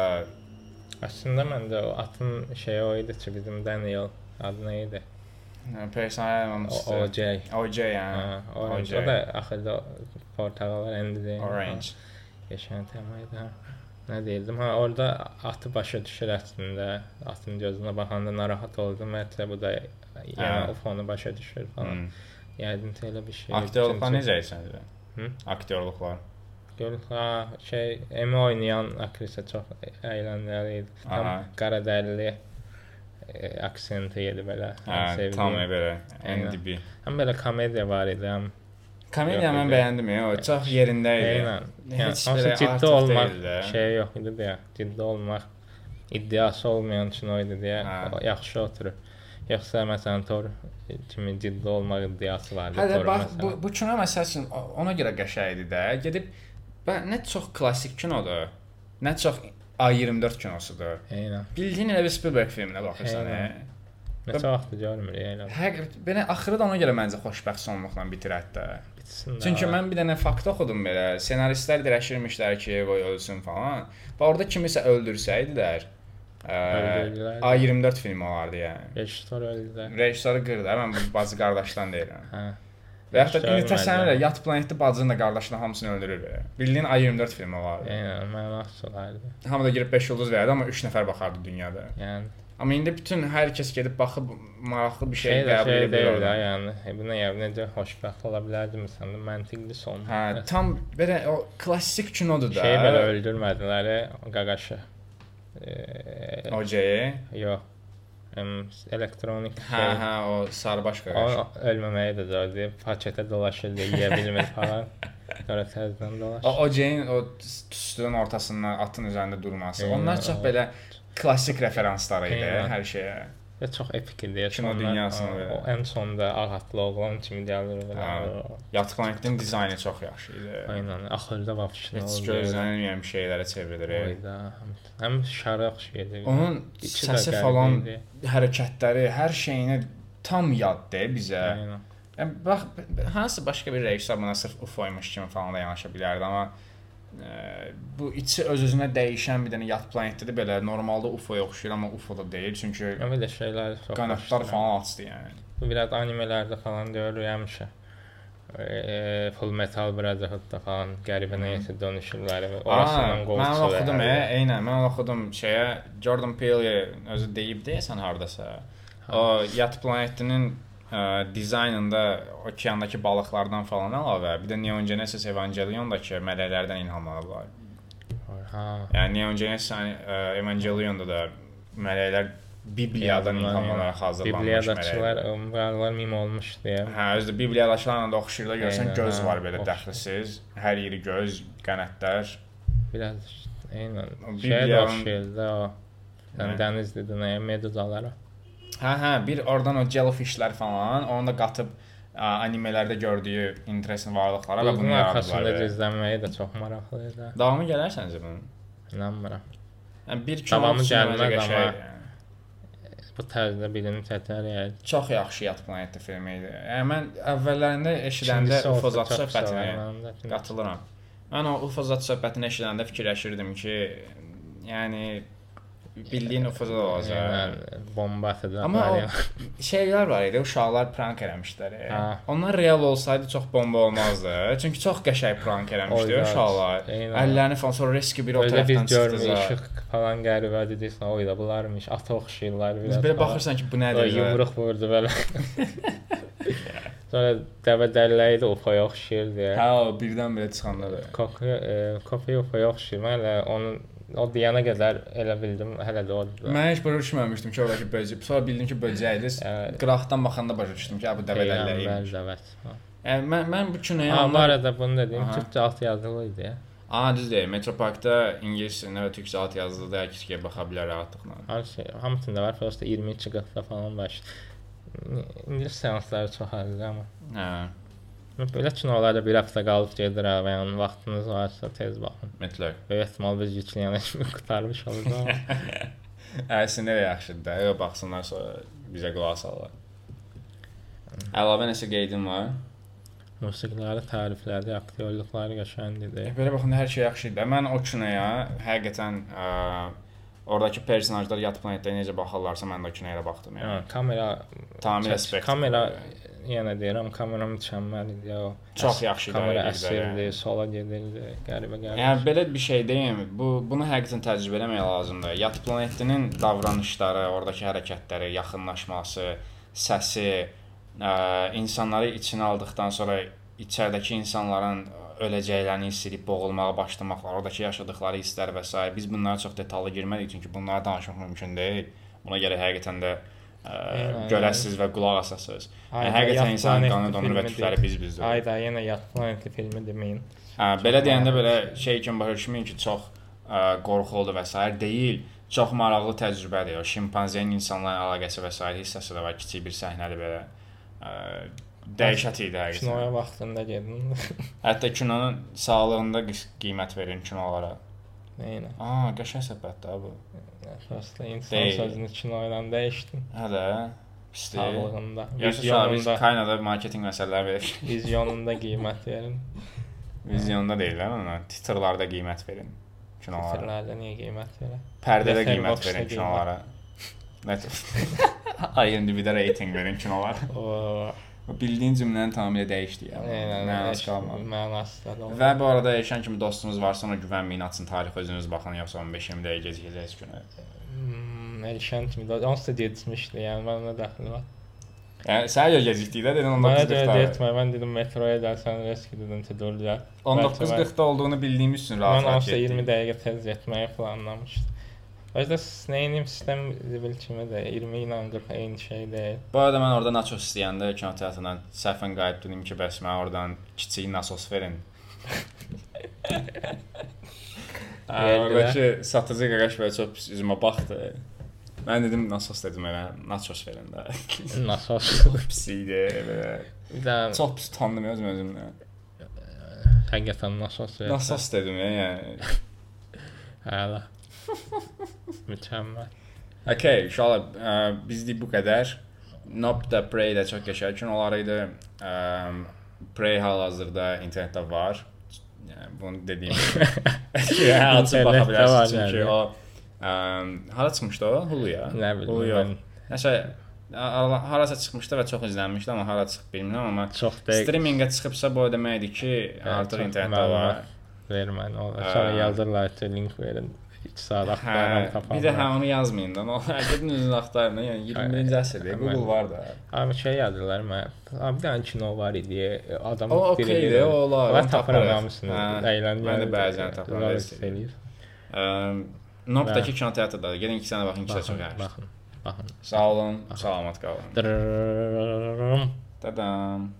Speaker 2: Əslində məndə o atın şeyi o idi ki, bizim Daniel adı nə idi?
Speaker 1: olmuşdu.
Speaker 2: OJ.
Speaker 1: OJ yəni. OJ.
Speaker 2: O da axırda portağal rəngli deyil.
Speaker 1: Orange.
Speaker 2: Tema idi. Ha. Nə deyirdim? Ha, orada atı başa düşür əslində. Atın gözünə baxanda narahat oldum. Hətta bu da yəni
Speaker 1: Hə.
Speaker 2: o fonu başa düşür falan.
Speaker 1: Hmm.
Speaker 2: Yəqin ki, elə bir şey.
Speaker 1: Aktyorluqlar necə səncə?
Speaker 2: Hı?
Speaker 1: Aktyorluqlar.
Speaker 2: Gör, ha, şey, Emi oynayan aktrisa çox əyləncəli idi. Tam
Speaker 1: Aha.
Speaker 2: qara dərili e, aksenti idi belə.
Speaker 1: Hə,
Speaker 2: Ən sevdiyim.
Speaker 1: tam belə. NDB.
Speaker 2: Həm belə komediya var idi, həm
Speaker 1: Komediya mən
Speaker 2: idi.
Speaker 1: bəyəndim ya. O çox yerində idi.
Speaker 2: Eynən. Yəni,
Speaker 1: Heç belə
Speaker 2: ciddi olmaq
Speaker 1: deyil də.
Speaker 2: şey yox idi deyə. Ciddi olmaq iddiası olmayan üçün o idi deyə
Speaker 1: Hə.
Speaker 2: yaxşı oturur. Yoxsa məsələn Thor kimi ciddi olmaq iddiası vardı
Speaker 1: Hələ
Speaker 2: Thorun
Speaker 1: bax
Speaker 2: məsələn.
Speaker 1: bu bu kino məsəl üçün o- ona görə qəşəng idi də. Gedib bə nə çox klassik kinodur. Nə çox A24 kinosudur.
Speaker 2: Eynən.
Speaker 1: Bildiyin elə bir Spielberg filminə baxırsan.
Speaker 2: Eynən. Neçə vaxtdır görmürük elə.
Speaker 1: Həqiqət belə axırı da ona görə məncə xoşbəxt sonluqla bitirət də.
Speaker 2: Bitsin də.
Speaker 1: Çünki mən bir dənə fakt oxudum belə. Senaristlər dirəşirmişlər ki, qoy ölsün falan. Və orada kimisə öldürsəydilər, ə,
Speaker 2: Öldürdülər.
Speaker 1: A24 filmi olardı yəni.
Speaker 2: Rejissor öldü.
Speaker 1: Rejissoru qırdı. Mən bu bacı qardaşdan deyirəm.
Speaker 2: Hə.
Speaker 1: Və da indi təsəvvür elə yat planetdə bacını da qardaşını hamısını öldürür belə. Bildiyin A24 filmi olardı.
Speaker 2: Eynən, mənasız olardı.
Speaker 1: Hamı da girib 5 ulduz verdi amma 3 nəfər baxardı dünyada.
Speaker 2: Yəni
Speaker 1: Amma indi bütün hər kəs gedib baxıb maraqlı bir şey
Speaker 2: də
Speaker 1: qəbul edir.
Speaker 2: deyil də, yəni bu nə yəni necə xoşbəxt ola bilərdi məsələn məntiqli son.
Speaker 1: Hə, tam belə o klassik kinodur da.
Speaker 2: şey belə öldürmədilər, qaqaşı. Eee,
Speaker 1: OJ.
Speaker 2: yox. Elektronik
Speaker 1: Hə,
Speaker 2: şey.
Speaker 1: hə, o sarıbaş qaqaş.
Speaker 2: O ölməməyi də zordu. Paketə dolaşırdı, yeyə bilmir falan. Sonra təzədən dolaş.
Speaker 1: O OJ-in o tüstünün ortasından atın üzərində durması.
Speaker 2: Eynən,
Speaker 1: Onlar çox belə klassik referansları idi
Speaker 2: Eynən.
Speaker 1: hər şeyə.
Speaker 2: Və çox epik idi.
Speaker 1: Kino dünyasına
Speaker 2: o- ən sonda ağatlı oğlan kimi gəlir o-
Speaker 1: Yat planetin dizaynı çox yaxşı idi.
Speaker 2: Aynen. Axırda vəbşinə
Speaker 1: Heç
Speaker 2: oldu.
Speaker 1: gözlənilməyən bir şeylərə çevrilir.
Speaker 2: Oyda. Həm, şaraq şeydi.
Speaker 1: Onun səsi falan,
Speaker 2: idi.
Speaker 1: hərəkətləri, hər şeyini tam yaddır bizə.
Speaker 2: Aynen.
Speaker 1: Yəni bax hansı başqa bir rejissor buna sırf UFO-ymuş kimi falan da yanaşa bilərdi, amma ə, bu içi öz-özünə dəyişən bir dənə yat planetdir belə normalda UFO-ya oxşayır, amma UFO da deyil, çünki
Speaker 2: Ya belə şeylər
Speaker 1: qanadlar falan açdı yəni.
Speaker 2: Bu biraz animelərdə falan görürük həmişə. E, Full Metal Brotherhood-da falan qəribə nəyisə dönüşürlər orasından qol
Speaker 1: mən
Speaker 2: çıxır.
Speaker 1: oxudum, e, eynən, mən oxudum şeyə Jordan Peele özü deyib deyəsən hardasa. O yat planetinin ə, dizaynında okeandakı balıqlardan falan əlavə, bir də Neon Genesis Evangelion-dakı mələklərdən ilhamlanıblar.
Speaker 2: Ha.
Speaker 1: Yəni Neon Genesis ə, Evangelion-da da mələklər Bibliyadan ilhamlanaraq hazırlanmış mələklər.
Speaker 2: umğarlar mim olmuş deyə.
Speaker 1: Hə, özü də Bibliyadaşlarla da oxşayırlar, görsən
Speaker 2: Eynən,
Speaker 1: göz var belə dəxlisiz, hər yeri göz, qanadlar.
Speaker 2: Biraz eynən.
Speaker 1: Bibliyanın-
Speaker 2: da o. Yəni dənizdə nə meduzalara.
Speaker 1: Hə, hə, bir oradan o jellyfishlər falan, onu da qatıb ə, animelərdə gördüyü interesin varlıqlara və
Speaker 2: Bunun
Speaker 1: bunu
Speaker 2: arxasında gizlənməyi də çox maraqlı idi.
Speaker 1: Davamı gələr səncə bunun?
Speaker 2: İnanmıram.
Speaker 1: Yəni bir kino
Speaker 2: Davamı gəlməz, amma-. Bu tərzdə bilinib çəkər yəni.
Speaker 1: Çox yaxşı Yat planeti filmi idi. Yəni mən əvvəllərində eşidəndə
Speaker 2: İkincisi olsa
Speaker 1: UFO zat
Speaker 2: çox
Speaker 1: söhbətini
Speaker 2: sevirəm mən də.
Speaker 1: qatılıram. Mən o UFO zat söhbətini eşidəndə fikirləşirdim ki, yəni bildiyin zat olacaq.
Speaker 2: Yəni bomba atacaq.
Speaker 1: Amma o-. Şeylər var idi, uşaqlar prank eləmişlər. e.
Speaker 2: Hə.
Speaker 1: Onlar real olsaydı çox bomba olmazdı. Çünki çox qəşəng prank eləmişdi uşaqlar. Əllərini falan sonra riski biri o tərəfdən çıxdı.
Speaker 2: işıq falan qəribə deyirsən, oy da bunlarmış, ata oxşayırlar
Speaker 1: belə
Speaker 2: falan.
Speaker 1: baxırsan ki, bu nədir?
Speaker 2: yumruq vurdu belə. Sonra dəvə dəlləyi də ufaya oxşayır deyə.
Speaker 1: Hə, o birdən-birə çıxanda da.
Speaker 2: Koku, e, kokuya ufaya oxşayır. Mən elə onun o deyənə qədər elə bildim, hələ də odur.
Speaker 1: Mən heç başa düşməmişdim ki, oradakı böcək. Sonra bildim ki, böcəkdir.
Speaker 2: Yəni,
Speaker 1: Qıraqdan baxanda başa düşdüm ki, bu.
Speaker 2: Peyğəmbər dəvət.
Speaker 1: Yəni mən mən bu
Speaker 2: bu
Speaker 1: onlar
Speaker 2: arada bunu dedim, türkcə alt yazılı idi.
Speaker 1: Aa düzdür. Metroparkda ingilis və türkcə alt yazılıda hər kəs baxa bilər rahatlıqla.
Speaker 2: Hər şey hamısında var, prosta 22 qıtda falan var. İngilis seansları çox azdır amma.
Speaker 1: Hə,
Speaker 2: Belə kinolarda bir həftə qalıb gedir ha, və yəni vaxtınız varsa tez baxın.
Speaker 1: mütləq.
Speaker 2: Böyük ehtimal biz yükləyənə kimi qurtarmış da.
Speaker 1: Əslində də yaxşıdır da. Yox baxsınlar sonra bizə qulaq asarlar. Əlavə nəsə qeydin var?
Speaker 2: Musiqiləri təriflədi, aktyorluqları qəşəngdir.
Speaker 1: Belə baxanda hər şey yaxşı idi. Mən o kinoya həqiqətən ə, oradakı personajlar yad planetdə necə baxırlarsa mən də o kinoya baxdım yəni.
Speaker 2: Yəni kamera
Speaker 1: Tamamilə
Speaker 2: kamera yenə deyirəm, kamera mükəmməl idi. O
Speaker 1: Çox yaxşı
Speaker 2: kamera
Speaker 1: idarə edirdi,
Speaker 2: əsirdi,
Speaker 1: yəni.
Speaker 2: sola gedirdi, qəribə qəribə.
Speaker 1: Yəni belə bir şey deyim. Bu bunu həqiqətən təcrübə etmək lazımdır. Yad planetinin davranışları, oradakı hərəkətləri, yaxınlaşması, səsi, ə, insanları içinə aldıqdan sonra içəridəki insanların öləcəklərini hiss edib boğulmağa başlamaqlar, oradakı yaşadıkları hisslər və s. biz bunlara çox detallı girmədik çünki bunları danışmaq mümkün deyil. Buna görə həqiqətən də ə, görəsiz və qulaq asasınız. Yəni, həqiqətən insanın
Speaker 2: Planetli
Speaker 1: qanı donur və tükləri
Speaker 2: deyil.
Speaker 1: biz bizdir.
Speaker 2: Ay da yenə Yad planeti filmi deməyin.
Speaker 1: Hə, belə deyəndə belə şey kimi başa düşməyin ki, çox ə, qorxuludur və s. deyil. Çox maraqlı təcrübədir. O şimpanzenin insanlarla əlaqəsi və s. hissəsi də var. Kiçik bir səhnədir belə. Ə, dəhşət idi həqiqətən.
Speaker 2: Kinoya vaxtında gedin.
Speaker 1: Hətta kinonun sağlığında qiymət verin kinolara.
Speaker 2: Nəyinə?
Speaker 1: Aa, qəşəng söhbətdir bu.
Speaker 2: Əsaslı insan
Speaker 1: Deyil.
Speaker 2: sözünü kinoyla dəyişdin.
Speaker 1: Hə də. Pisdir.
Speaker 2: Sağlığında,
Speaker 1: Yaşa biz
Speaker 2: vizyonunda,
Speaker 1: Kaynada marketinq məsələləri verir.
Speaker 2: vizyonunda qiymət verin.
Speaker 1: Vizyonda deyirlər ona. Titrlarda qiymət verin kinolara.
Speaker 2: Titrlərdə niyə qiymət verir?
Speaker 1: Pərdədə qiymət verin kinolara. Net. IMDb-də reytinq verin kinolara. Bildiyin cümləni tamamilə dəyişdi ya. Mənası qalmadı.
Speaker 2: Mənası da olmadı.
Speaker 1: Və bu arada Eşən kimi dostunuz varsa ona güvənməyin, açın tarix özünüz baxın, yoxsa 15-20 dəqiqə gecikəcəksiniz günə.
Speaker 2: Hmm, Elşən kimi də onsuz da gecikmişdi, yəni mənə dəxli var.
Speaker 1: Yəni səhər gecikdik də dedin
Speaker 2: Mənə görə
Speaker 1: 19:40-da.
Speaker 2: getmə, mən dedim metroya gəlsən risk dedim tədbirlər.
Speaker 1: 19:40-da olduğunu bildiyimiz üçün
Speaker 2: Mən onsuz da 20
Speaker 1: getdik.
Speaker 2: dəqiqə tez getməyi planlamışdım. Özdə nəyim sistem bil kimi də 20 ilə 40 eyni şey deyil.
Speaker 1: Bu arada mən orada naços istəyəndə kinoteatrdan səhvən qayıt dedim ki, bəs mənə oradan kiçik nasos verin. Oradakı satıcı qaqaş belə çox pis üzümə baxdı. Mən dedim nasos dedim elə, naços verin də.
Speaker 2: Nasos.
Speaker 1: pis idi belə. Çox pis utandım özüm özümdən.
Speaker 2: həqiqətən nasos verdi.
Speaker 1: Nasos dedim ya, yəni.
Speaker 2: Hələ. Mükəmməl.
Speaker 1: Okay, uşaqlar, ə, bizlik bu qədər. Nope da Prey də çox qəşəng kinolar idi. Ə, Prey hal-hazırda internetdə var. Yəni bunu dediyim kimi. ki, hə, açıb baxa bilərsiniz çünki
Speaker 2: yəni.
Speaker 1: o ə, hara çıxmışdı o? Hulu-ya.
Speaker 2: Nə bilim
Speaker 1: Nəsə harasa çıxmışdı və çox izlənmişdi, amma hara çıxıb bilmirəm, amma
Speaker 2: çox dəqiq
Speaker 1: streaminqə çıxıbsa bu o deməkdir ki, artıq internetdə var.
Speaker 2: vermən o. Sonra yazırlar ki, link verin. 2 saat axtarıram tapamam.
Speaker 1: bir də onu yazmayın da. No, gedin özünüz axtarın. Yəni 21-ci əsrdə Google
Speaker 2: mən-
Speaker 1: var da.
Speaker 2: Abi şey yazırlar mən. Bir dənə kino var idi. Adam
Speaker 1: O okeydir,
Speaker 2: biri-
Speaker 1: o olar,
Speaker 2: Və
Speaker 1: onu
Speaker 2: tapıram
Speaker 1: taparıq.
Speaker 2: hamısını. Əyləncəli.
Speaker 1: mən də bəzən
Speaker 2: eləyir.
Speaker 1: Eee, Nopdakı kinoteatrdadır. Gedin 2 sənə baxın, ikisi də çox yaxşı.
Speaker 2: baxın. Baxın.
Speaker 1: Sağ olun, salamat qalın. Dadam.